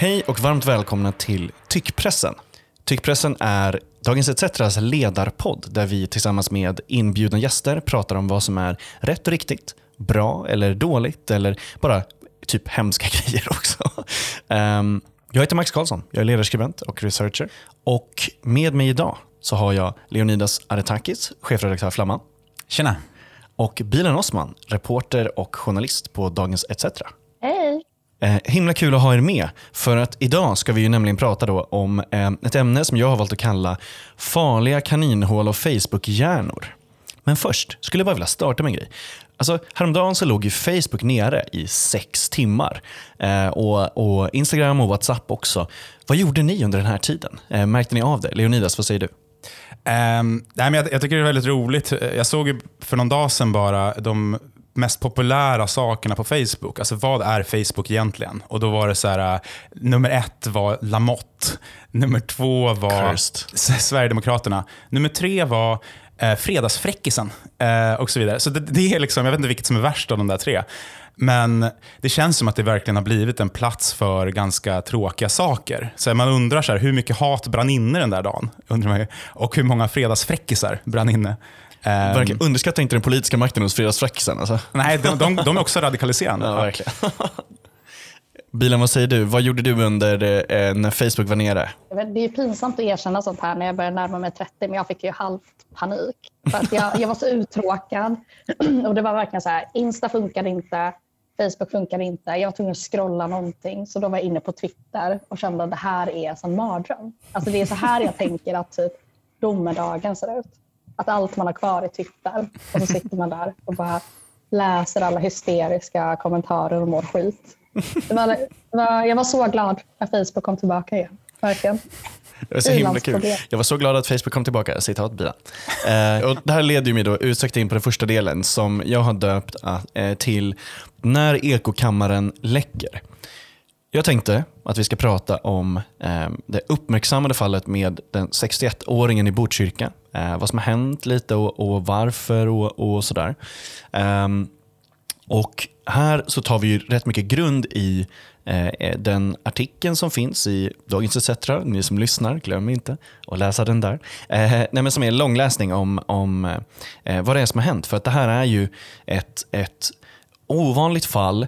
Hej och varmt välkomna till Tyckpressen. Tyckpressen är Dagens ETCs ledarpodd där vi tillsammans med inbjudna gäster pratar om vad som är rätt och riktigt, bra eller dåligt eller bara typ hemska grejer också. Um, jag heter Max Karlsson, jag är ledarskribent och researcher. Och med mig idag så har jag Leonidas Aretakis, chefredaktör Flamman. Tjena. Och Bilan Osman, reporter och journalist på Dagens ETC. Hej. Eh, himla kul att ha er med. För att idag ska vi ju nämligen prata då om eh, ett ämne som jag har valt att kalla farliga kaninhål och Facebook-hjärnor. Men först skulle jag bara vilja starta med en grej. Alltså, häromdagen så låg ju Facebook nere i sex timmar. Eh, och, och, Instagram och WhatsApp också. Vad gjorde ni under den här tiden? Eh, märkte ni av det? Leonidas, vad säger du? Um, nej, men jag, jag, tycker det är väldigt roligt. Jag såg för någon dag sedan bara de mest populära sakerna på Facebook. Alltså vad är Facebook egentligen? Och då var det så här, uh, nummer ett var Lamotte. Nummer två var Cursed. Sverigedemokraterna. Nummer tre var eh, Fredagsfräckisen eh, och så vidare. Så det, det, är liksom, jag vet inte vilket som är värst av de där tre. Men det känns som att det verkligen har blivit en plats för ganska tråkiga saker. Så man undrar så här, hur mycket hat brann inne den där dagen? Undrar man och hur många fredagsfräckisar brann inne? Verkligen. Underskatta inte den politiska makten hos fredagsfräckisen. Alltså. Nej, de, de, de är också radikaliserande. ja, verkligen. Bilen, vad säger du? Vad gjorde du under eh, när Facebook var nere? Det är pinsamt att erkänna sånt här när jag börjar närma mig 30, men jag fick ju halvt panik. För att jag, jag var så uttråkad. Och det var verkligen så här, Insta funkade inte, Facebook funkade inte. Jag var tvungen att scrolla någonting. Så då var jag inne på Twitter och kände att det här är en mardröm. Alltså det är så här jag tänker att typ domedagen ser ut. Att allt man har kvar är Twitter. Och så sitter man där och bara läser alla hysteriska kommentarer och mår skit. Det var, det var, jag var så glad när Facebook kom tillbaka igen. Verkligen. Det var så himla kul. Jag var så glad att Facebook kom tillbaka. Citat Bia. Eh, och det här leder mig då utsökt in på den första delen som jag har döpt eh, till När ekokammaren läcker. Jag tänkte att vi ska prata om eh, det uppmärksammade fallet med den 61-åringen i Botkyrka. Eh, vad som har hänt lite och, och varför och, och sådär. Eh, och här så tar vi ju rätt mycket grund i eh, den artikeln som finns i Dagens ETC. Ni som lyssnar, glöm inte att läsa den där. Eh, nej, men som är en långläsning om, om eh, vad det är som har hänt. För att det här är ju ett, ett ovanligt fall,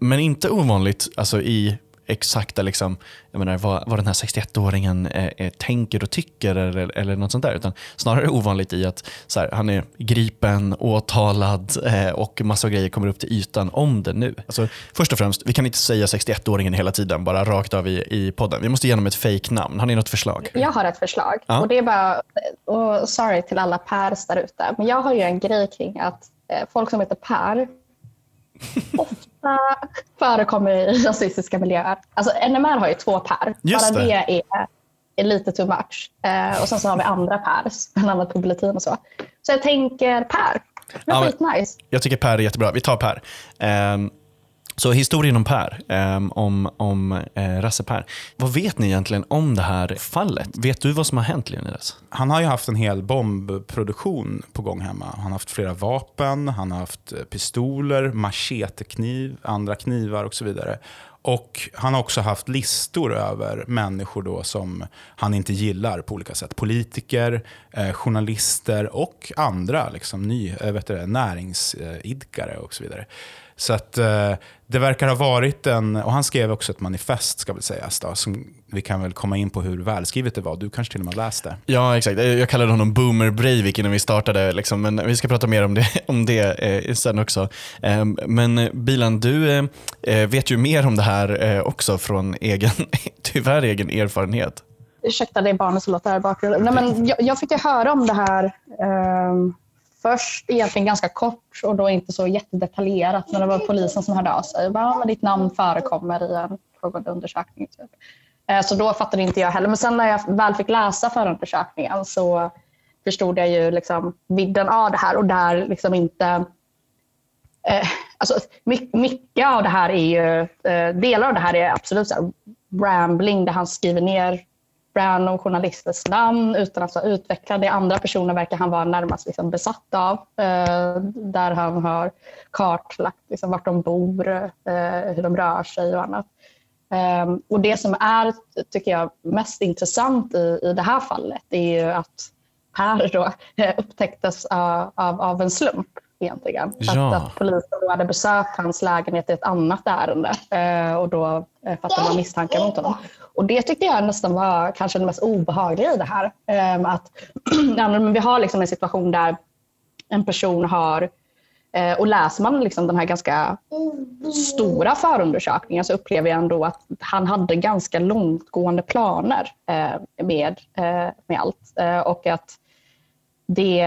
men inte ovanligt alltså i exakta liksom, jag menar, vad, vad den här 61-åringen eh, eh, tänker och tycker eller, eller något sånt där. Utan snarare ovanligt i att här, han är gripen, åtalad eh, och massa grejer kommer upp till ytan om det nu. Alltså, först och främst, vi kan inte säga 61-åringen hela tiden, bara rakt av i, i podden. Vi måste ge honom ett fake-namn. Har ni något förslag? Jag har ett förslag. Ja. Och det är bara, och sorry till alla Pers där ute, men jag har ju en grej kring att eh, folk som heter Per ofta förekommer i rasistiska miljöer. Alltså NMR har ju två Per. Just Bara det, det är, är lite too much. Eh, och sen så har vi andra pers, bland annat på Bulletin och så. Så jag tänker Per. Det är ja, skitnice. Jag tycker Per är jättebra. Vi tar Per. Um, så historien om Per, ehm, om, om eh, Rasse Per. Vad vet ni egentligen om det här fallet? Vet du vad som har hänt Leonidas? Han har ju haft en hel bombproduktion på gång hemma. Han har haft flera vapen, han har haft eh, pistoler, machetekniv, andra knivar och så vidare. Och Han har också haft listor över människor då som han inte gillar på olika sätt. Politiker, eh, journalister och andra liksom, ny, äh, vet du, näringsidkare och så vidare. Så att, eh, det verkar ha varit en, och han skrev också ett manifest ska väl sägas, då, som vi kan väl komma in på hur välskrivet det var. Du kanske till och med läste? Ja, exakt. Jag kallade honom Boomer Breivik innan vi startade, liksom, men vi ska prata mer om det, om det eh, sen också. Eh, men Bilan, du eh, eh, vet ju mer om det här eh, också från egen, tyvärr egen erfarenhet. Ursäkta, det är barnet som låter här i bakgrunden. Nej, men jag, jag fick ju höra om det här ehm, först egentligen ganska kort och då inte så jättedetaljerat. Men det var polisen som hörde av sig. Bara, men ditt namn förekommer i en pågående undersökning. Typ. Så då fattade inte jag heller. Men sen när jag väl fick läsa förundersökningen så förstod jag ju liksom vidden av det här och där liksom inte eh, alltså, mycket av det här är ju, eh, delar av det här är absolut så här, rambling där han skriver ner random journalisters namn utan att vara utvecklad. det. Andra personer verkar han vara närmast liksom besatt av. Eh, där han har kartlagt liksom vart de bor, eh, hur de rör sig och annat. Eh, och Det som är tycker jag, mest intressant i, i det här fallet är ju att Per då, eh, upptäcktes av, av, av en slump egentligen. Ja. Att, att polisen då hade besökt hans lägenhet i ett annat ärende eh, och då eh, fattade man misstankar mot honom. Och det tyckte jag nästan var kanske det mest obehagliga i det här. Eh, att, vi har liksom en situation där en person har och läser man liksom den här ganska stora förundersökningen så upplever jag ändå att han hade ganska långtgående planer med, med allt. Och att det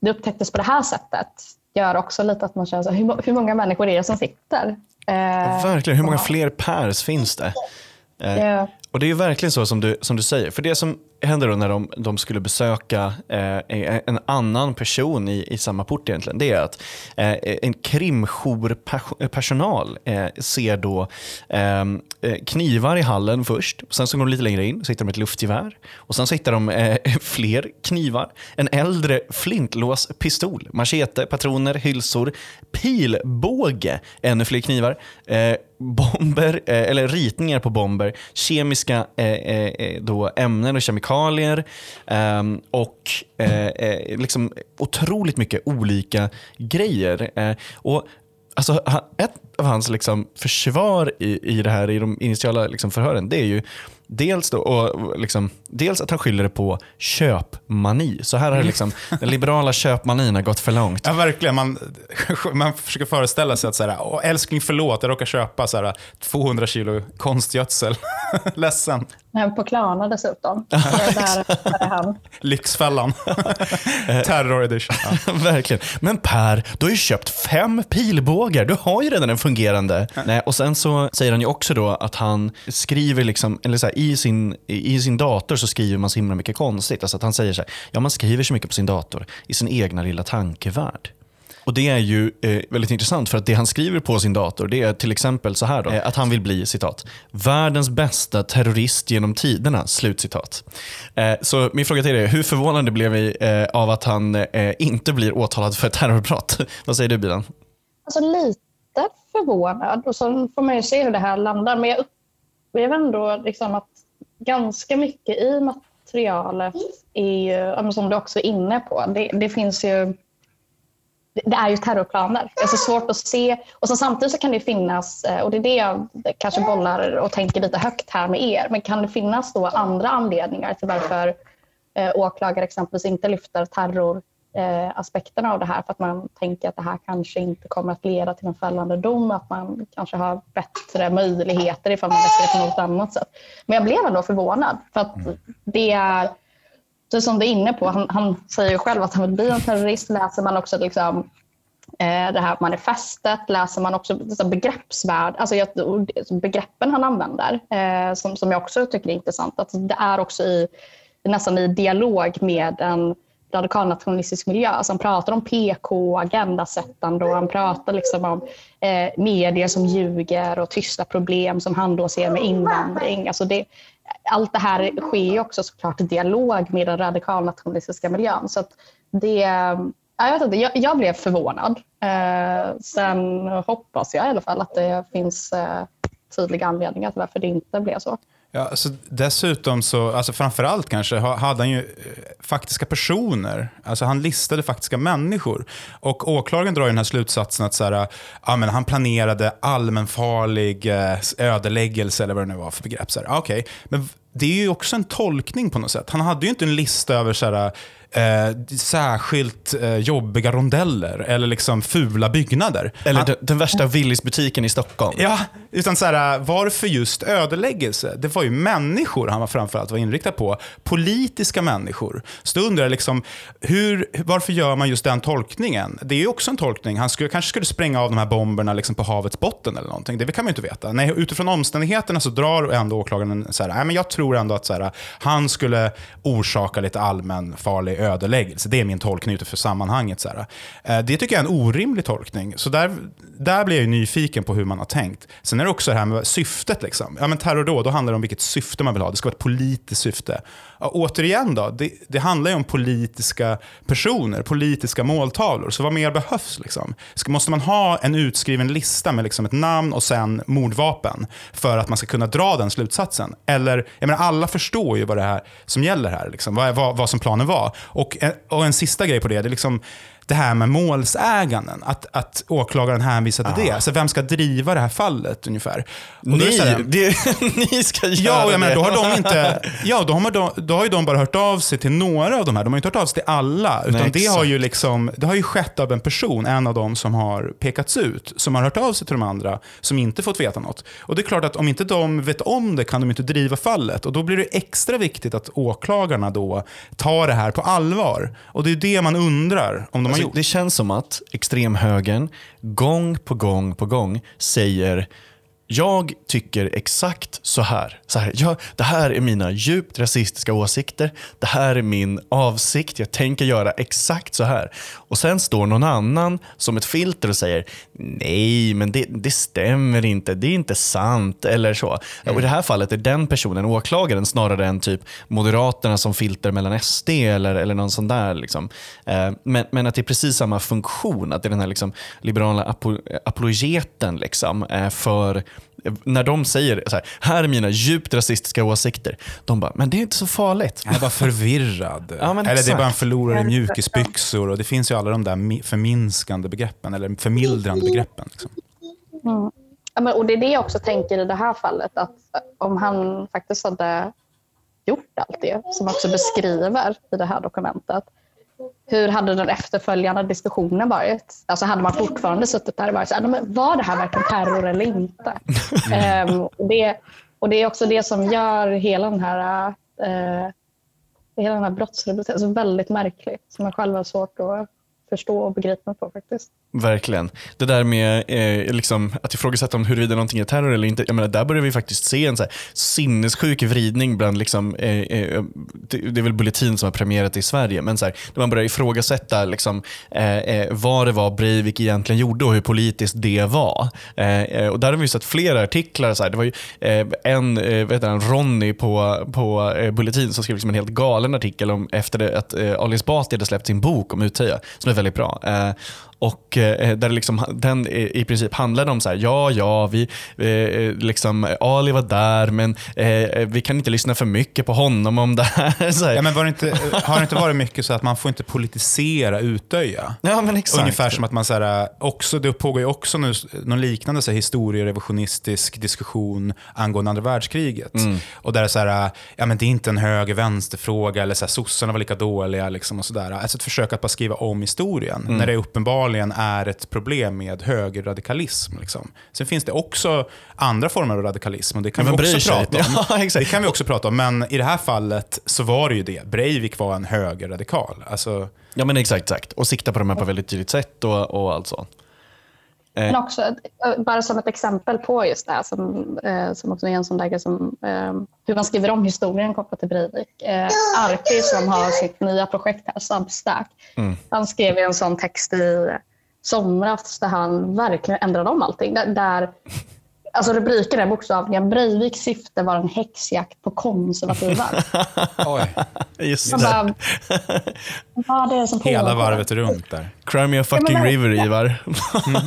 det upptäcktes på det här sättet gör också lite att man känner så hur, hur många människor är det som sitter? Eh, Verkligen, hur många fler pers finns det? Eh, och det är verkligen så som du, som du säger. För det som händer då när de, de skulle besöka eh, en annan person i, i samma port egentligen, det är att eh, en krimjourpersonal eh, ser då eh, eh, knivar i hallen först. Sen så går de lite längre in så hittar de ett luftgevär. Och sen så hittar de eh, fler knivar. En äldre flintlåspistol, machete, patroner, hylsor, pilbåge, ännu fler knivar eh, bomber, eh, eller ritningar på bomber, kemiska kemiska eh, eh, eh, då ämnen och kemikalier kemikalier och uh, liksom otroligt mycket olika grejer. Uh, och alltså, Ett av hans liksom, försvar i, i det här i de initiala liksom, förhören det är ju Dels, då, och liksom, dels att han skyller det på köpmani. Så här har liksom, den liberala köpmanin har gått för långt. Ja, verkligen. Man, man försöker föreställa sig att så här, älskling förlåt, jag råkar köpa så här, 200 kilo konstgödsel. Ledsen. På Klarna dessutom. där, där är han. Lyxfällan. Terror edition. Ja. verkligen. Men Per, du har ju köpt fem pilbågar. Du har ju redan en fungerande. Nej, och Sen så säger han ju också då att han skriver liksom, eller så här, i sin, i sin dator så skriver man så himla mycket konstigt. Alltså att han säger så här, ja man skriver så mycket på sin dator i sin egna lilla tankevärld. Och Det är ju eh, väldigt intressant för att det han skriver på sin dator det är till exempel så här då, eh, att han vill bli citat, världens bästa terrorist genom tiderna. Slutcitat. Eh, så min fråga till dig är, hur förvånande blev vi eh, av att han eh, inte blir åtalad för terrorbrott? Vad säger du Bilan? Alltså lite förvånad och så får man ju se hur det här landar. Men jag upplever ändå liksom att ganska mycket i materialet är ju, som du också är inne på, det, det finns ju det är ju terrorplaner. Det är så svårt att se. Och så samtidigt så kan det finnas, eh, och det är det jag kanske bollar och tänker lite högt här med er, men kan det finnas då andra anledningar till varför eh, åklagare exempelvis inte lyfter terror eh, av det här för att man tänker att det här kanske inte kommer att leda till en fällande dom, att man kanske har bättre möjligheter ifall man väcker det på något annat sätt. Men jag blev ändå förvånad för att mm. det är det som du är inne på, han, han säger ju själv att han vill bli en terrorist. Läser man också liksom, eh, det här manifestet, läser man också begreppsvärld, alltså begreppen han använder, eh, som, som jag också tycker är intressant. Att det är också i, nästan i dialog med en radikalnationalistisk miljö. Alltså han pratar om PK, agendasättande och han pratar liksom om eh, medier som ljuger och tysta problem som han då ser med invandring. Alltså det, allt det här sker också såklart i dialog med den radikalnationalistiska miljön. Så det, jag, vet inte, jag, jag blev förvånad. Eh, sen hoppas jag i alla fall att det finns eh, tydliga anledningar till varför det inte blev så. Ja, alltså dessutom, så, alltså framförallt kanske, hade han ju eh, faktiska personer. Alltså han listade faktiska människor. Och åklagaren drar ju den här slutsatsen att så här, ja, men han planerade allmänfarlig eh, ödeläggelse, eller vad det nu var för begrepp. Så här, okay. Men det är ju också en tolkning på något sätt. Han hade ju inte en lista över så här, eh, särskilt eh, jobbiga rondeller eller liksom fula byggnader. Eller Han, den, värsta Willys-butiken i Stockholm. Ja, utan så här, varför just ödeläggelse? Det var ju människor han var framförallt var inriktad på. Politiska människor. Så då undrar jag, liksom, hur, varför gör man just den tolkningen? Det är ju också en tolkning. Han skulle, kanske skulle spränga av de här bomberna liksom på havets botten eller någonting. Det kan man ju inte veta. Nej, utifrån omständigheterna så drar ändå åklagaren så här, nej, men jag tror ändå att så här, han skulle orsaka lite allmän farlig ödeläggelse. Det är min tolkning utifrån sammanhanget. Så här. Eh, det tycker jag är en orimlig tolkning. Så där, där blir jag nyfiken på hur man har tänkt. Sen är det också det här med syftet. Liksom. Ja, men terrordåd, då handlar det om vilket syfte man vill ha. Det ska vara ett politiskt syfte. Ja, återigen då, det, det, handlar ju om politiska personer, politiska måltavlor. Så vad mer behövs? Liksom? Ska, måste man ha en utskriven lista med liksom ett namn och sen mordvapen för att man ska kunna dra den slutsatsen? Eller, jag menar, alla förstår ju vad det är som gäller här, liksom, vad, vad, vad som planen var. Och, eh, och en sista grej på det, det är liksom, det här med målsäganden. Att, att åklagaren hänvisar till det. Alltså vem ska driva det här fallet ungefär? Och ni, här, det, ni ska göra ja, jag menar, då har de inte, ja, då har, de, då har ju de bara hört av sig till några av de här. De har inte hört av sig till alla. Utan Nej, det, har ju liksom, det har ju skett av en person, en av dem som har pekats ut, som har hört av sig till de andra, som inte fått veta något. Och det är klart att om inte de vet om det kan de inte driva fallet. Och då blir det extra viktigt att åklagarna då tar det här på allvar. Och det är det man undrar om de alltså, Det känns som att extremhögern gång på gång på gång säger jag tycker exakt så här. Så här jag, det här är mina djupt rasistiska åsikter. Det här är min avsikt. Jag tänker göra exakt så här. Och sen står någon annan som ett filter och säger nej, men det, det stämmer inte. Det är inte sant. Eller så. Mm. Och I det här fallet är den personen åklagaren snarare än typ Moderaterna som filter mellan SD eller, eller någon sån där. Liksom. Eh, men, men att det är precis samma funktion. Att det är den här liksom, liberala apo, apologeten liksom, eh, för när de säger så här, här är mina djupt rasistiska åsikter. De bara, men det är inte så farligt. Jag är bara förvirrad. ja, eller exakt. det är bara en förlorare i mjukisbyxor. Och det finns ju alla de där förminskande begreppen, eller förmildrande begreppen. Liksom. Mm. Ja, men, och Det är det jag också tänker i det här fallet. Att om han faktiskt hade gjort allt det som också beskriver i det här dokumentet hur hade den efterföljande diskussionen varit? Alltså hade man fortfarande suttit där och varit så här, var det här verkligen terror eller inte? um, och, det, och det är också det som gör hela den här, uh, hela den här brottsrubriceringen så väldigt märkligt, som jag själv har svårt att förstå och begripa på faktiskt. Verkligen. Det där med eh, liksom, att ifrågasätta om huruvida någonting är terror eller inte. Jag menar, där börjar vi faktiskt se en så här, sinnessjuk vridning bland, liksom, eh, eh, det är väl Bulletin som har premierat i Sverige, men så här, där man börjar ifrågasätta liksom, eh, eh, vad det var Breivik egentligen gjorde och hur politiskt det var. Eh, eh och där har vi sett flera artiklar. Så här, det var ju eh, en, eh, vet han, Ronny på, på eh, Bulletin som skrev liksom en helt galen artikel om efter det, att Ali Esbati hade släppt sin bok om Utöya, som är väldigt bra. Eh, och eh, där liksom, den i princip handlade om så här, ja, ja, vi, eh, liksom, Ali var där, men eh, vi kan inte lyssna för mycket på honom om det här. Så här. Ja, men det inte, har det inte varit mycket så att man får inte politisera Utöja? Ja, men exakt. Ungefär som att man, så här, också, det pågår ju också nu, någon liknande så här, historierevisionistisk diskussion angående andra världskriget. Mm. Och där är så här, ja, men det är inte en höger-vänster-fråga, eller så här, sossarna var lika dåliga. Liksom, och så där. Alltså ett försök att bara skriva om historien, mm. när det är uppenbart uppenbarligen är ett problem med högerradikalism. Liksom. Sen finns det också andra former av radikalism och det kan, vi också prata om. Ja, det kan vi också prata om. Men i det här fallet så var det ju det. Breivik var en högerradikal. Alltså... Ja men exakt, exakt. Och sikta på de här på väldigt tydligt sätt och, och allt sånt. Eh. Men också, eh, bara som ett exempel på just det här, som, eh, som också är en sån där som hur man skriver om historien kopplat till Breivik. Arpi som har sitt nya projekt här, Substack, mm. han skrev en sån text i somras där han verkligen ändrade om allting. Där Alltså rubriken är bokstavligen Breiviks syfte var en häxjakt på konservativa. Oj. Just det. Bara, vad är det som Hela varvet runt där. Crimea fucking ja, river, Ivar. mm.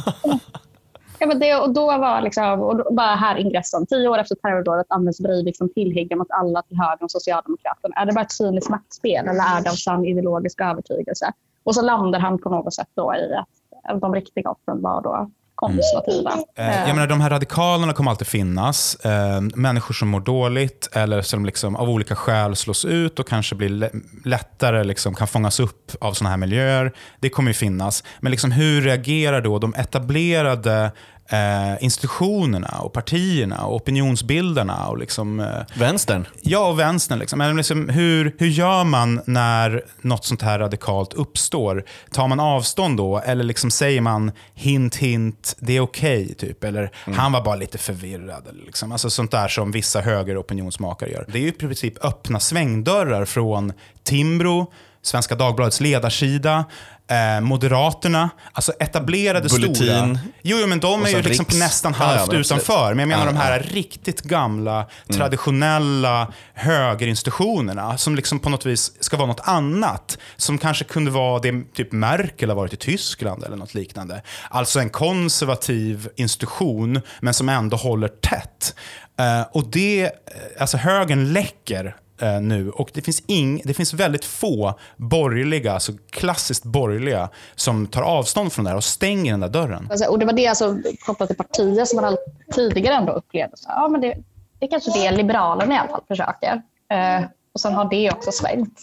ja, men det, och då var liksom, och då, bara här ingressen. Tio år efter terrordådet används Breivik som tillhygge mot alla till höger om Socialdemokraterna. Är det bara ett cyniskt maktspel eller är det av sann ideologisk övertygelse? Och så landar han på något sätt då i att de riktiga offren var då konservativa. Mm. Jag menar, de här radikalerna kommer alltid finnas. Eh, människor som mår dåligt eller som liksom av olika skäl slås ut och kanske blir lättare liksom kan fångas upp av sådana här miljöer. Det kommer ju finnas. Men liksom, hur reagerar då de etablerade eh, institutionerna och partierna och opinionsbildarna. Och liksom, eh, vänstern? Ja, och vänstern. Liksom. Men liksom, hur, hur gör man när något sånt här radikalt uppstår? Tar man avstånd då? Eller liksom säger man hint, hint, det är okej? Okay, typ? Eller mm. han var bara lite förvirrad. Liksom. alltså, sånt där som vissa högeropinionsmakare gör. Det är ju i princip öppna svängdörrar från Timbro Svenska Dagbladets ledarsida, eh, Moderaterna, alltså etablerade Bulletin. stora... Jo, jo, men de är ju liksom Riks. nästan Ja, ja, halvt men utanför. Men jag menar Ja, de här ja. Mm. riktigt gamla, traditionella högerinstitutionerna som liksom på något vis ska vara något annat. Som kanske kunde vara det typ Merkel har varit i Tyskland eller något liknande. Alltså en konservativ institution, men som ändå håller tätt. Eh, och det, eh, alltså högern läcker eh, nu och det finns, ing, det finns väldigt få borgerliga, alltså klassiskt borgerliga, som tar avstånd från det här och stänger den där dörren. Alltså, och det var det alltså, kopplat till partier som man tidigare ändå upplevde. Så, ja, men det, det är kanske det Liberalerna i alla fall försöker. Eh, och sen har det också svängt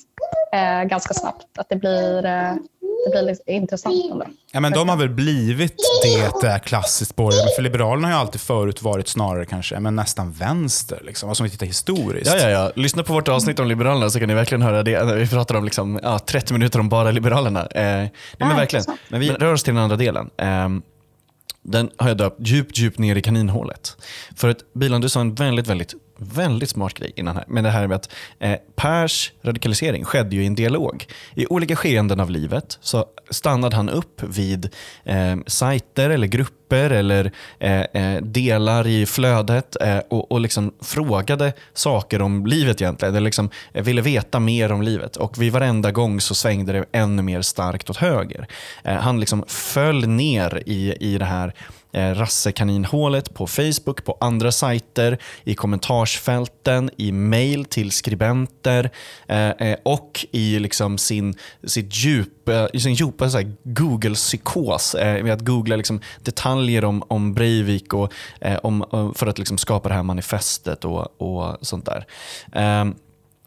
eh, ganska snabbt. Att det blir, eh, det blir lite intressant ändå. Ja, men de har väl blivit det där klassiskt borgerliga. Men för Liberalerna har ju alltid förut varit snarare kanske men nästan vänster. Liksom. Alltså om vi tittar historiskt. Ja, ja, ja. Lyssna på vårt avsnitt om Liberalerna så kan ni verkligen höra det. Vi pratar om liksom, ja, 30 minuter om bara Liberalerna. Eh, nej, men verkligen. Men vi rör oss till den andra delen. Eh, den har jag döpt djupt, djupt ner i kaninhålet. För att Bilan, du sa en väldigt, väldigt, väldigt smart grej innan här. Men det här med att eh, Pers radikalisering skedde ju i en dialog. I olika skeenden av livet så stannade han upp vid eh, sajter eller grupper eller eh, eh delar i flödet eh, och, och liksom frågade saker om livet egentligen. Eller liksom, eh, ville veta mer om livet. Och vid varenda gång så svängde det ännu mer starkt åt höger. Eh, han liksom föll ner i, i det här Eh, rassekaninhålet på Facebook, på andra sajter, i kommentarsfälten, i mail till skribenter eh, eh och i liksom sin, sitt djupa, sin djupa så här Google-psykos eh, med att googla liksom detaljer om, om Breivik och, eh, om, eh, för att liksom skapa det här manifestet och, och sånt där.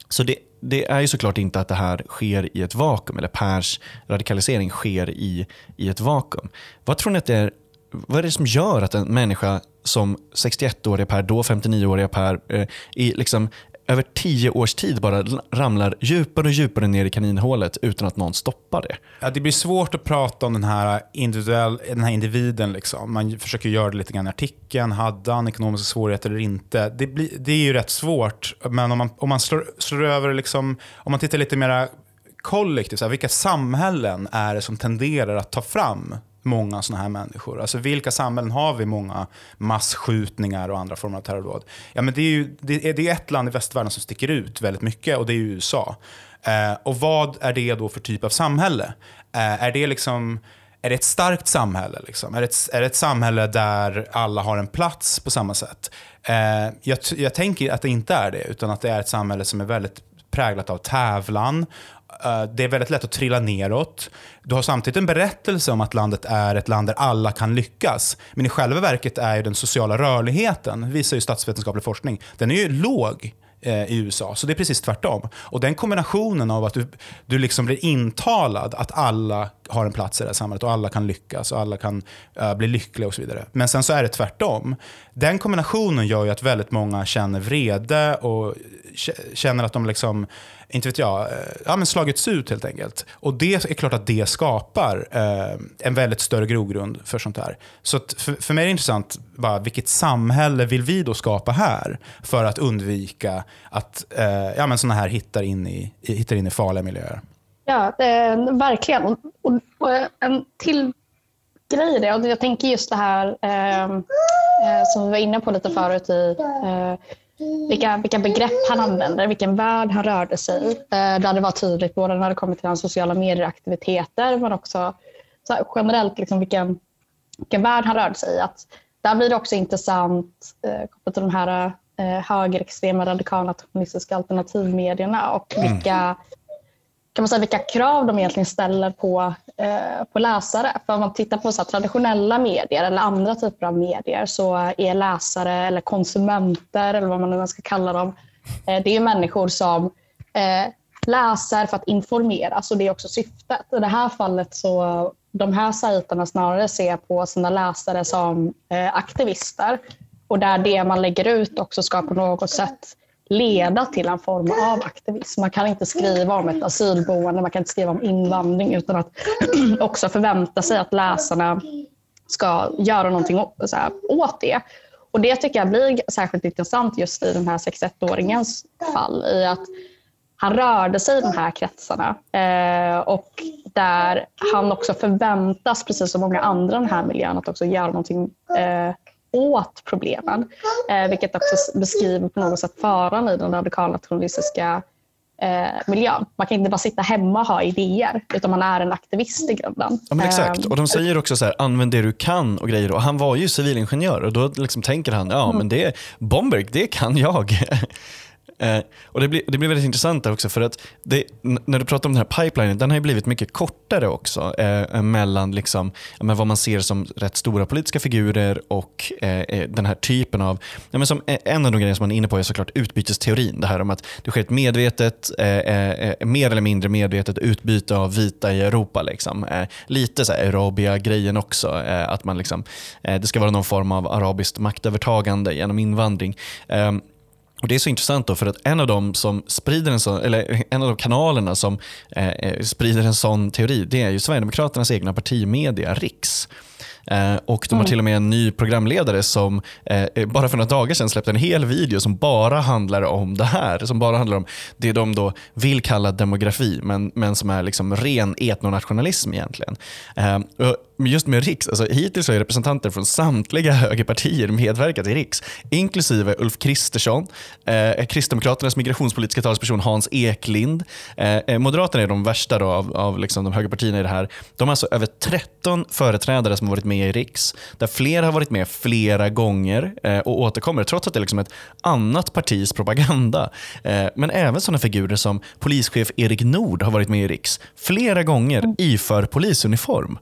Så det, det är ju såklart inte att det här sker i ett vakuum, eller Pers radikalisering sker i, i ett vakuum. Vad tror ni att det är, vad är det som gör att en människa som 61-åriga Per, då 59-åriga Per, eh, i liksom över tio års tid bara ramlar djupare och djupare ner i kaninhålet utan att någon stoppar det? Ja, det blir svårt att prata om den här, individuell, den här individen. Liksom. Man försöker göra det lite grann i artikeln. Hade han ekonomiska svårigheter eller inte? Det, blir, det är ju rätt svårt. Men om man, om man slår, slår över, liksom, om man tittar lite mer kollektivt, så här, vilka samhällen är det som tenderar att ta fram många sådana här människor. Alltså vilka samhällen har vi många massskjutningar och andra former av terrordåd? Ja, men det, är ju, det, är, det är ett land i västvärlden som sticker ut väldigt mycket och det är USA. Eh, och vad är det då för typ av samhälle? Eh, är det liksom... Är det ett starkt samhälle? Liksom? Är, det ett, är det ett samhälle där alla har en plats på samma sätt? Eh, jag, jag tänker att det inte är det, utan att det är ett samhälle som är väldigt präglat av tävlan. Eh, det är väldigt lätt att trilla neråt. Du har samtidigt en berättelse om att landet är ett land där alla kan lyckas. Men i själva verket är ju den sociala rörligheten, visar ju statsvetenskaplig forskning, den är ju låg eh, i USA. Så det är precis tvärtom. Och den kombinationen av att du, du liksom blir intalad att alla har en plats i det här samhället och alla kan lyckas och alla kan uh, bli lyckliga och så vidare. Men sen så är det tvärtom. Den kombinationen gör ju att väldigt många känner vrede och känner att de liksom, inte vet jag, eh, ja, men slagits ut helt enkelt. Och det är klart att det skapar eh, en väldigt större grogrund för sånt här. Så för, för mig är det intressant, bara, vilket samhälle vill vi då skapa här för att undvika att eh, ja, men såna här hittar in, i, hittar in i farliga miljöer? Ja, det, verkligen. Och, och, och en till grej i det, och jag tänker just det här eh, som vi var inne på lite förut i eh, vilka, vilka begrepp han använder, vilken värld han rörde sig i. Där det var tydligt både när det kommer till hans sociala medieaktiviteter men också generellt liksom vilken, vilken värld han rörde sig i. Att där blir det också intressant eh, kopplat till de här eh, högerextrema radikala kommunistiska alternativmedierna och vilka, kan man säga, vilka krav de egentligen ställer på, eh, på läsare. För om man tittar på så traditionella medier eller andra typer av medier så är läsare eller konsumenter eller vad man nu ska kalla dem, eh, det är människor som eh, läser för att informeras och det är också syftet. I det här fallet så de här sajterna snarare ser på sina läsare som eh, aktivister och där det man lägger ut också ska på något sätt leda till en form av aktivism. Man kan inte skriva om ett asylboende, man kan inte skriva om invandring utan att också förvänta sig att läsarna ska göra någonting åt det. Och Det tycker jag blir särskilt intressant just i den här 61-åringens fall. i att han rörde sig i de här kretsarna eh, och där han också förväntas, precis som många andra i den här miljön, att också göra någonting eh, åt problemen. Eh, vilket också beskriver på något sätt faran i den radikalnationalistiska eh, miljön. Man kan inte bara sitta hemma och ha idéer, utan man är en aktivist i grunden. Ja, men exakt, och de säger också så här, använd det du kan och grejer. Och han var ju civilingenjör och då liksom tänker han, ja mm. men det, Bomberg, det kan jag. Eh, och det blir, det blir väldigt intressant där också för att det, när du pratar om den här pipelinen, den har ju blivit mycket kortare också eh, eh mellan liksom, men vad man ser som rätt stora politiska figurer och eh, eh den här typen av, ja, men som, eh, en av de grejerna som man är inne på är såklart utbytesteorin. Det här om att det sker ett medvetet, eh, mer eller mindre medvetet utbyte av vita i Europa. Liksom. lite så Arabia-grejen också, att man liksom, det ska vara någon form av arabiskt maktövertagande genom invandring. Ehm, och Det är så intressant då för att en av de som sprider en sån, eller en av de kanalerna som eh, eh sprider en sån teori, det är ju Sverigedemokraternas egna partimedia, Riks. Eh, och De har mm. till och med en ny programledare som eh, bara för några dagar sedan släppte en hel video som bara handlar om det här. Som bara handlar om det de då vill kalla demografi, men, men som är liksom ren etnonationalism egentligen. Eh, just med Riks, alltså hittills har representanter från samtliga högerpartier medverkat i Riks, inklusive Ulf Kristersson, eh, Kristdemokraternas migrationspolitiska talesperson Hans Eklind. Eh, Moderaterna är de värsta då av, av liksom de högerpartierna i det här. De har alltså över 13 företrädare som har varit med i Riks, där flera har varit med flera gånger eh, och återkommer, trots att det är liksom ett annat partis propaganda. Eh, men även sådana figurer som polischef Erik Nord har varit med i Riks flera gånger iför polisuniform.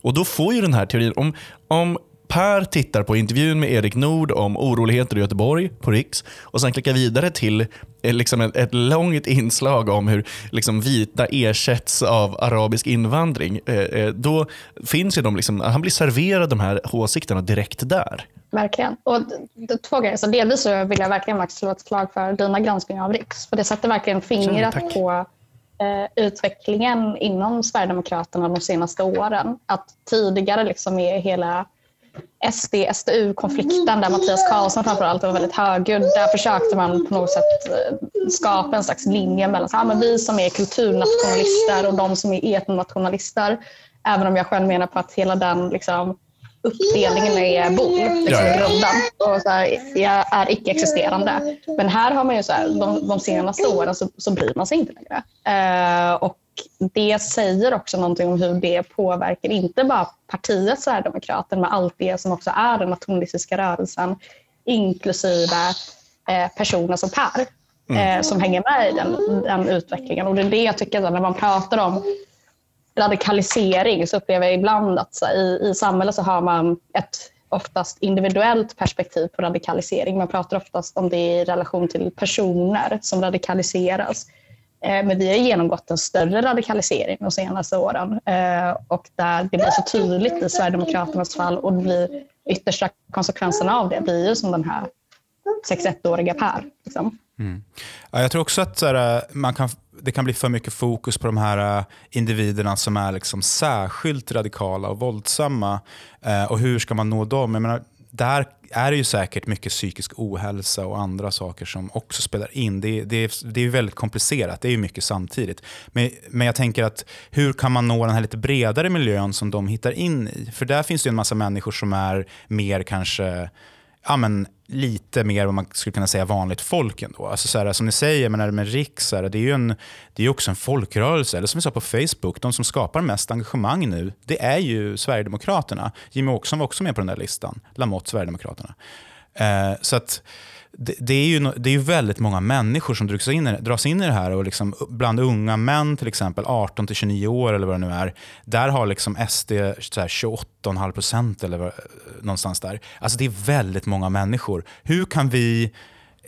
Och då får ju den här teorin, om, om Per tittar på intervjun med Erik Nord om oroligheter i Göteborg på Riks och sen klickar vidare till eh, liksom ett, ett långt inslag om hur liksom vita ersätts av arabisk invandring. Eh, eh, då finns ju de liksom, han blir serverad de här åsikterna direkt där. Verkligen. Och två grejer. Så delvis så vill jag verkligen slå ett slag för dina granskningar av Riks. För det sätter verkligen fingret Känner, på eh, utvecklingen inom Sverigedemokraterna de senaste åren. Att tidigare liksom är hela SD-SDU-konflikten där Mattias Karlsson framförallt var väldigt högljudd. Där försökte man på något sätt eh, skapa en slags linje mellan så här, men vi som är kulturnationalister och de som är etnonationalister. Även om jag själv menar på att hela den liksom, uppdelningen är bol, liksom ja, ja. grunden, och så här, är icke-existerande. Men här har man ju så här, de, de senaste åren så, så bryr man sig inte längre. Eh, och det säger också någonting om hur det påverkar inte bara partiet Sverigedemokraterna men allt det som också är den nationalistiska rörelsen inklusive eh, personer som Per mm. eh, som hänger med i den, den, utvecklingen. Och det är det jag tycker när man pratar om radikalisering så upplever jag ibland att så, i, i samhället så har man ett oftast individuellt perspektiv på radikalisering. Man pratar oftast om det i relation till personer som radikaliseras. Eh, men vi har genomgått en större radikalisering de senaste åren eh, och där det blir så tydligt i Sverigedemokraternas fall och det blir yttersta konsekvenserna av det blir ju som den här 61-åriga Per. Liksom. Mm. Ja, jag tror också att här, eh, man kan, det kan bli för mycket fokus på de här individerna som är liksom särskilt radikala och våldsamma. Eh, och hur ska man nå dem? Jag menar, där är det ju säkert mycket psykisk ohälsa och andra saker som också spelar in. Det, det, det är väldigt komplicerat, det är mycket samtidigt. Men, men jag tänker att hur kan man nå den här lite bredare miljön som de hittar in i? För där finns det en massa människor som är mer kanske ja, men, lite mer vad man skulle kunna säga vanligt folk ändå. Alltså så här, som ni säger, men med Riks, det är ju en, det är också en folkrörelse. Eller som vi sa på Facebook, de som skapar mest engagemang nu, det är ju Sverigedemokraterna. Jimmy Åkesson var också med på den där listan, Lamotte Sverigedemokraterna. Eh, så att det, det, är ju, det är ju väldigt många människor som dras in, dras in i det här. Och liksom bland unga män, till exempel 18 till 29 år eller vad det nu är, där har liksom SD 28,5 procent eller eh, någonstans där. Alltså det är väldigt många människor. Hur kan vi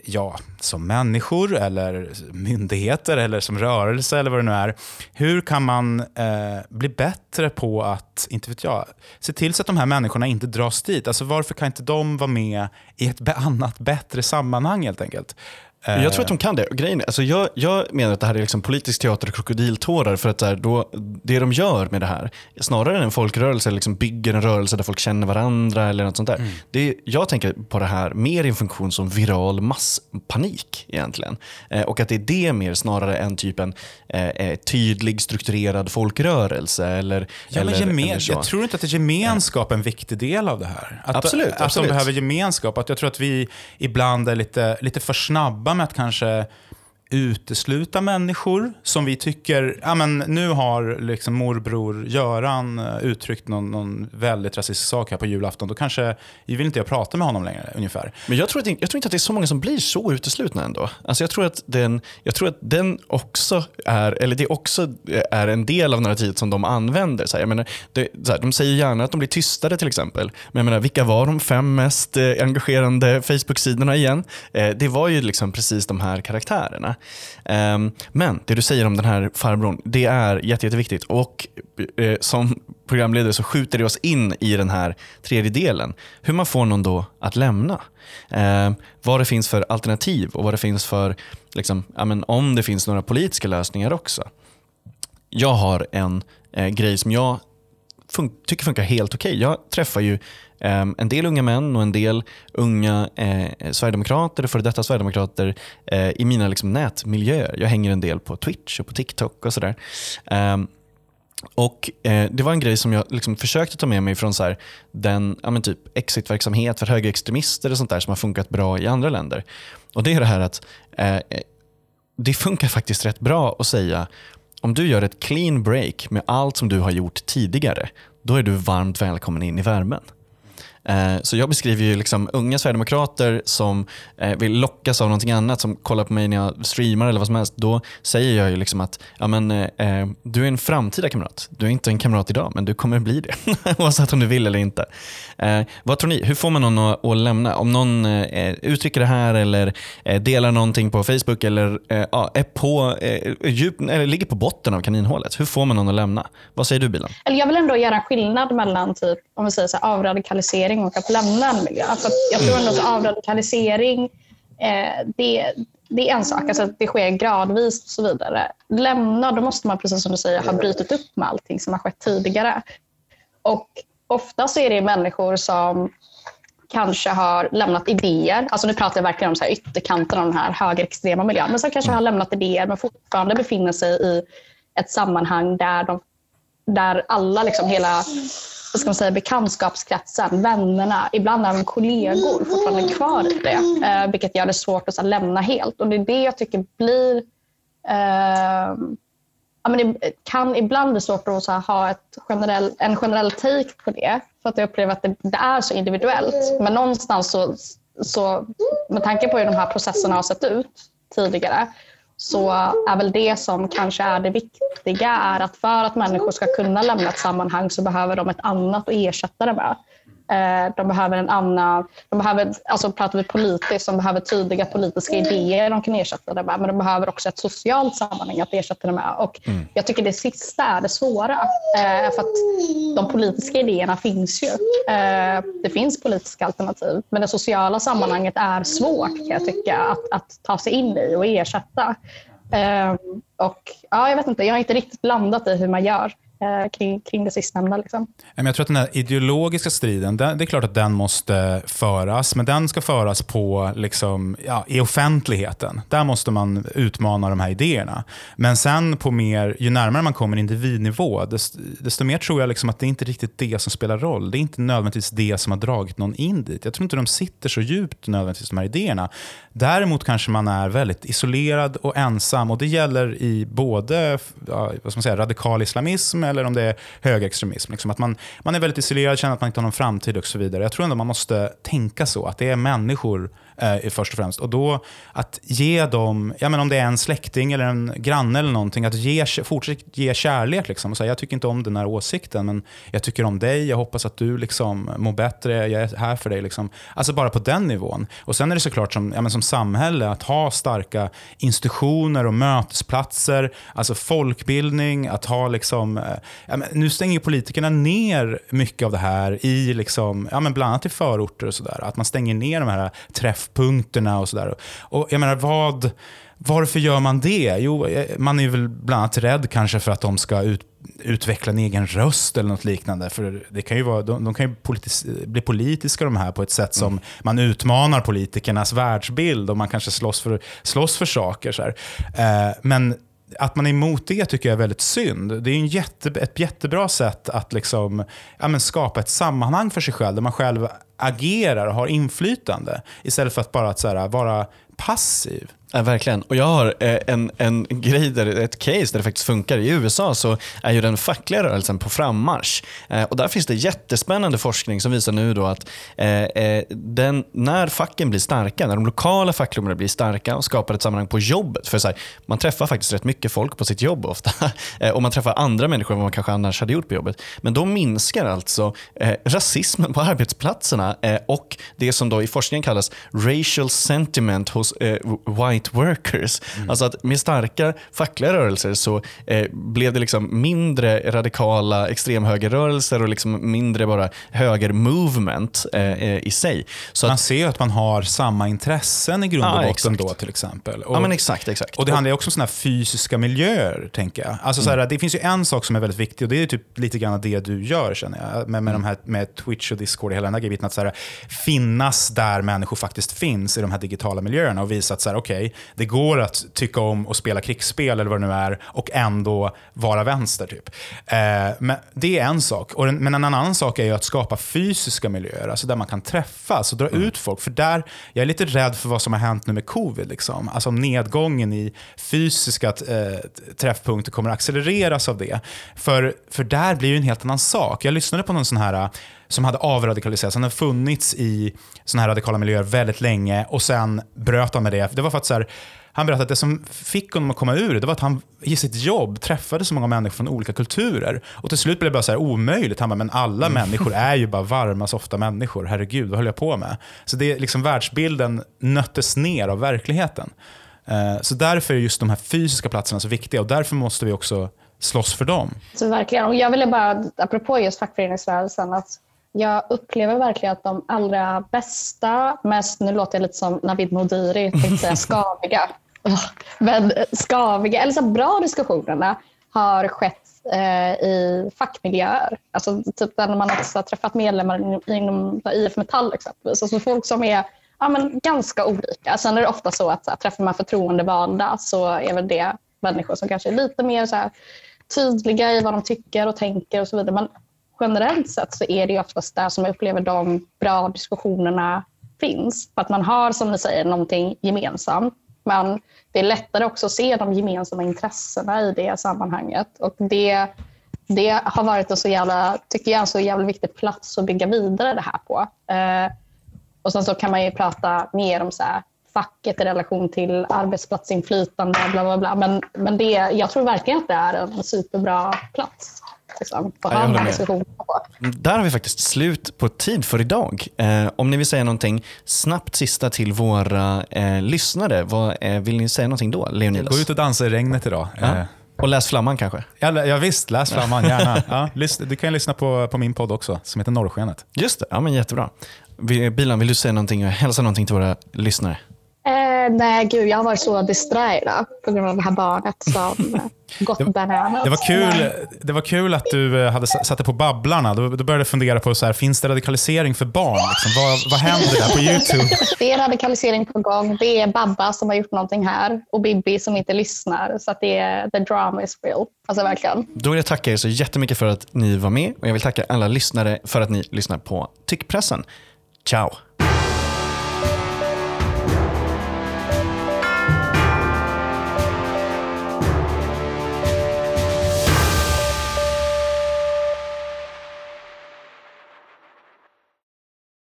ja, som människor eller myndigheter eller som rörelse eller vad det nu är. Hur kan man eh, bli bättre på att, inte vet jag, se till så att de här människorna inte dras dit? Alltså varför kan inte de vara med i ett annat, bättre sammanhang helt enkelt? Jag tror att de kan det. Grejen, alltså jag, jag menar att det här är liksom politisk teater och krokodiltårar. För att där, då, det de gör med det här, snarare än en folkrörelse, liksom bygger en rörelse där folk känner varandra eller något sånt där. Mm. Det, jag tänker på det här mer i en funktion som viral masspanik egentligen. Eh, och att det är det mer snarare än typ en eh, eh tydlig strukturerad folkrörelse. Eller, ja, eller, gemen, eller jag tror inte att det är gemenskap en viktig del av det här. Att, absolut. Att absolut. de behöver gemenskap. Att jag tror att vi ibland är lite, lite för snabba med att kanske utesluta människor som vi tycker, ja men nu har liksom morbror Göran eh, uttryckt någon, någon väldigt rasistisk sak här på julafton, då kanske vi vill inte jag prata med honom längre ungefär. Men jag tror, att, jag tror inte att det är så många som blir så uteslutna ändå. Alltså jag tror att den, jag tror att den också är, eller det också är en del av narrativet som de använder. Så här, jag menar, det, så här, de säger gärna att de blir tystare till exempel. Men jag menar, vilka var de fem mest eh, engagerande Facebook-sidorna igen? Eh, det var ju liksom precis de här karaktärerna. Um, men det du säger om den här farbrorn, det är jätte, jätteviktigt. Och eh, som programledare så skjuter det oss in i den här tredje delen. Hur man får någon då att lämna. Eh, vad det finns för alternativ och vad det finns för, liksom, ja, men om det finns några politiska lösningar också. Jag har en eh, grej som jag fun tycker funkar helt okej. Okay. Jag träffar ju eh, en del unga män och en del unga eh, sverigedemokrater, före detta sverigedemokrater eh, i mina liksom, nätmiljöer. Jag hänger en del på Twitch och på TikTok och sådär. Ehm, och eh, Det var en grej som jag liksom försökte ta med mig från så här, den ja, men typ exitverksamhet för högerextremister och sånt där som har funkat bra i andra länder. Och Det är det här att eh, eh det funkar faktiskt rätt bra att säga om du gör ett clean break med allt som du har gjort tidigare, då är du varmt välkommen in i värmen. Eh, så jag beskriver ju liksom unga sverigedemokrater som eh, vill lockas av någonting annat, som kollar på mig när jag streamar eller vad som helst. Då säger jag ju liksom att ja, men, eh, eh du är en framtida kamrat. Du är inte en kamrat idag, men du kommer bli det. Oavsett om du vill eller inte. vad tror ni? Hur får man någon att, att lämna? Om någon uttrycker det här eller delar någonting på Facebook eller är på, djup, eller ligger på botten av kaninhålet. Hur får man någon att lämna? Vad säger du Bilan? Jag vill ändå göra skillnad mellan typ, om vi säger så här, avradikalisering avradikalisering och att lämna en miljö. Alltså, För jag tror ändå att avradikalisering, eh, det, det är en sak, alltså att det sker gradvis och så vidare. Lämna, då måste man precis som du säger ha brutit upp med allting som har skett tidigare. Och ofta så är det människor som kanske har lämnat idéer, alltså nu pratar jag verkligen om så här ytterkanten av den här högerextrema miljön, men som kanske har lämnat idéer men fortfarande befinner sig i ett sammanhang där, de, där alla, liksom hela vad ska man säga, bekantskapskretsen, vännerna, ibland även kollegor fortfarande kvar i det. Eh, vilket gör det svårt att så, lämna helt. Och det är det jag tycker blir eh, ja, men det kan ibland bli svårt att så, ha ett generell, en generell take på det. För att jag upplever att det, det är så individuellt. Men någonstans så, så, med tanke på hur de här processerna har sett ut tidigare så är väl det som kanske är det viktiga är att för att människor ska kunna lämna ett sammanhang så behöver de ett annat att ersätta det med. Eh, de behöver en annan, de behöver, alltså pratar vi politiskt, de behöver tydliga politiska idéer de kan ersätta det med. Men de behöver också ett socialt sammanhang att ersätta det med. Och mm. Jag tycker det sista är det svåra. Eh, för att de politiska idéerna finns ju. Eh, det finns politiska alternativ. Men det sociala sammanhanget är svårt kan jag tycka att, att ta sig in i och ersätta. Och ja, jag vet inte, jag har inte riktigt landat i hur man gör. Eh, kring, kring det sistnämnda. Liksom. Jag tror att den här ideologiska striden, det är klart att den måste föras, men den ska föras på, liksom, ja, i offentligheten. Där måste man utmana de här idéerna. Men sen på mer, ju närmare man kommer individnivå, desto, desto mer tror jag liksom att det är inte riktigt det som spelar roll. Det är inte nödvändigtvis det som har dragit någon in dit. Jag tror inte de sitter så djupt nödvändigtvis, de här idéerna. Däremot kanske man är väldigt isolerad och ensam och det gäller i både ja, vad ska man säga, radikal islamism eller om det är högerextremism. Liksom att man, man är väldigt isolerad, känner att man inte har någon framtid och så vidare. Jag tror ändå man måste tänka så, att det är människor eh, först och främst. Och då att ge dem, ja, men om det är en släkting eller en granne eller någonting, att ge, fortsätta ge kärlek. Liksom, och säga, jag tycker inte om den här åsikten, men jag tycker om dig, jag hoppas att du liksom mår bättre, jag är här för dig. Liksom. Alltså bara på den nivån. Och Sen är det såklart som, ja, men som samhälle att ha starka institutioner och mötesplatser, alltså folkbildning, att ha liksom, eh, ja, men nu stänger politikerna ner mycket av det här i liksom, ja, men bland annat i förorter och sådär. Att man stänger ner de här träff träffpunkterna och sådär. Och jag menar, vad, varför gör man det? Jo, eh, man är väl bland annat rädd kanske för att de ska ut, utveckla en egen röst eller något liknande. För det kan ju vara, de, de kan ju politis, bli politiska de här på ett sätt som mm. man utmanar politikernas världsbild och man kanske slåss för, slåss för saker. Så eh, men att man är emot det tycker jag är väldigt synd. Det är en jätte, ett jättebra sätt att liksom, ja, men skapa ett sammanhang för sig själv där man själv agerar och har inflytande istället för att bara att, så här, vara passiv. Ja, verkligen. Och jag har eh, en, en grej, där, ett case där det faktiskt funkar. I USA så är ju den fackliga rörelsen på frammarsch. Eh, och där finns det jättespännande forskning som visar nu då att eh, eh, den, när facken blir starka, när de lokala fackklubbarna blir starka och skapar ett sammanhang på jobbet. För så här, man träffar faktiskt rätt mycket folk på sitt jobb ofta. och man träffar andra människor än vad man kanske annars hade gjort på jobbet. Men då minskar alltså rasismen på arbetsplatserna och det som då i forskningen kallas racial sentiment hos white white workers. Mm. Alltså att med starka fackliga rörelser så eh, blev det liksom mindre radikala extremhögerrörelser och liksom mindre bara höger-movement eh, eh i sig. Så man att, ser ju att man har samma intressen i grund och ja, botten då till exempel. Och, ja, men exakt, exakt. Och Det handlar också om såna fysiska miljöer, tänker jag. Alltså, så här, mm. Det finns ju en sak som är väldigt viktig och det är typ lite grann det du gör, känner jag. Med, med, mm. de här, med Twitch och Discord och hela den här grejen. Att så här, finnas där människor faktiskt finns i de här digitala miljöerna och visa att så här, okay, det går att tycka om att spela krigsspel eller vad det nu är och ändå vara vänster. typ. Eh, men Det är en sak. Och men en annan sak är att skapa fysiska miljöer, alltså där man kan träffas och dra mm. ut folk. För där, Jag är lite rädd för vad som har hänt nu med covid. Liksom. Alltså nedgången i fysiska eh, träffpunkter kommer accelereras av det. För, för där blir det en helt annan sak. Jag lyssnade på någon sån här som hade avradikaliserats. Han hade funnits i såna här radikala miljöer väldigt länge och sen bröt han med det. Det var för att så här, han berättade att det som fick honom att komma ur det, var att han i sitt jobb träffade så många människor från olika kulturer. Och till slut blev det bara så här omöjligt. Han bara, men alla mm. människor är ju bara varma, softa människor. Herregud, vad höll jag på med? Så det, liksom, världsbilden nöttes ner av verkligheten. Uh, så därför är just de här fysiska platserna så viktiga och därför måste vi också slåss för dem. Så verkligen. Och jag ville bara, apropå just fackföreningsrörelsen, att jag upplever verkligen att de allra bästa, mest, nu låter jag lite som Navid Modiri, säga skaviga, men skaviga, eller så bra diskussionerna har skett eh, i fackmiljöer. Alltså typ när man också har träffat medlemmar inom IF Metall exempelvis. Alltså folk som är ja, men ganska olika. Sen är det ofta så att så här, träffar man förtroendevalda så är väl det människor som kanske är lite mer så här, tydliga i vad de tycker och tänker och så vidare. Men generellt sett så är det oftast där som jag upplever de bra diskussionerna finns. För att man har, som ni säger, någonting gemensamt. Men det är lättare också att se de gemensamma intressena i det sammanhanget. Och det, det har varit en så jävla, tycker jag, en så jävla viktig plats att bygga vidare det här på. Eh, och sen så kan man ju prata mer om så här, facket i relation till arbetsplatsinflytande, bla bla bla. Men, men det, jag tror verkligen att det är en superbra plats liksom, få ha den diskussionen på. Där har vi faktiskt slut på tid för idag. Eh, om ni vill säga någonting snabbt sista till våra eh, lyssnare, vad, eh, vill ni säga någonting då, Leonidas? Gå ut och dansa i regnet idag. Ja. Eh. Och läs Flamman kanske? Ja, ja visst, läs Flamman gärna. Ja, du kan lyssna på, på min podd också, som heter Norrskenet. Just det, ja, men jättebra. Bilan, vill du säga någonting och hälsa någonting till våra lyssnare? Eh, nej, gud, jag har varit så distraherad på grund av det här barnet som gått bananas. Det var, kul, det var kul att du eh, hade satt dig på Babblarna. Då, då började jag fundera på, så här, finns det radikalisering för barn? Liksom? Vad, vad händer där på YouTube? Det är radikalisering på gång. Det är Babba som har gjort någonting här och Bibi som inte lyssnar. Så att det är, the drama is real. Alltså verkligen. Då vill jag tacka er så jättemycket för att ni var med och jag vill tacka alla lyssnare för att ni lyssnar på Tyckpressen. Ciao!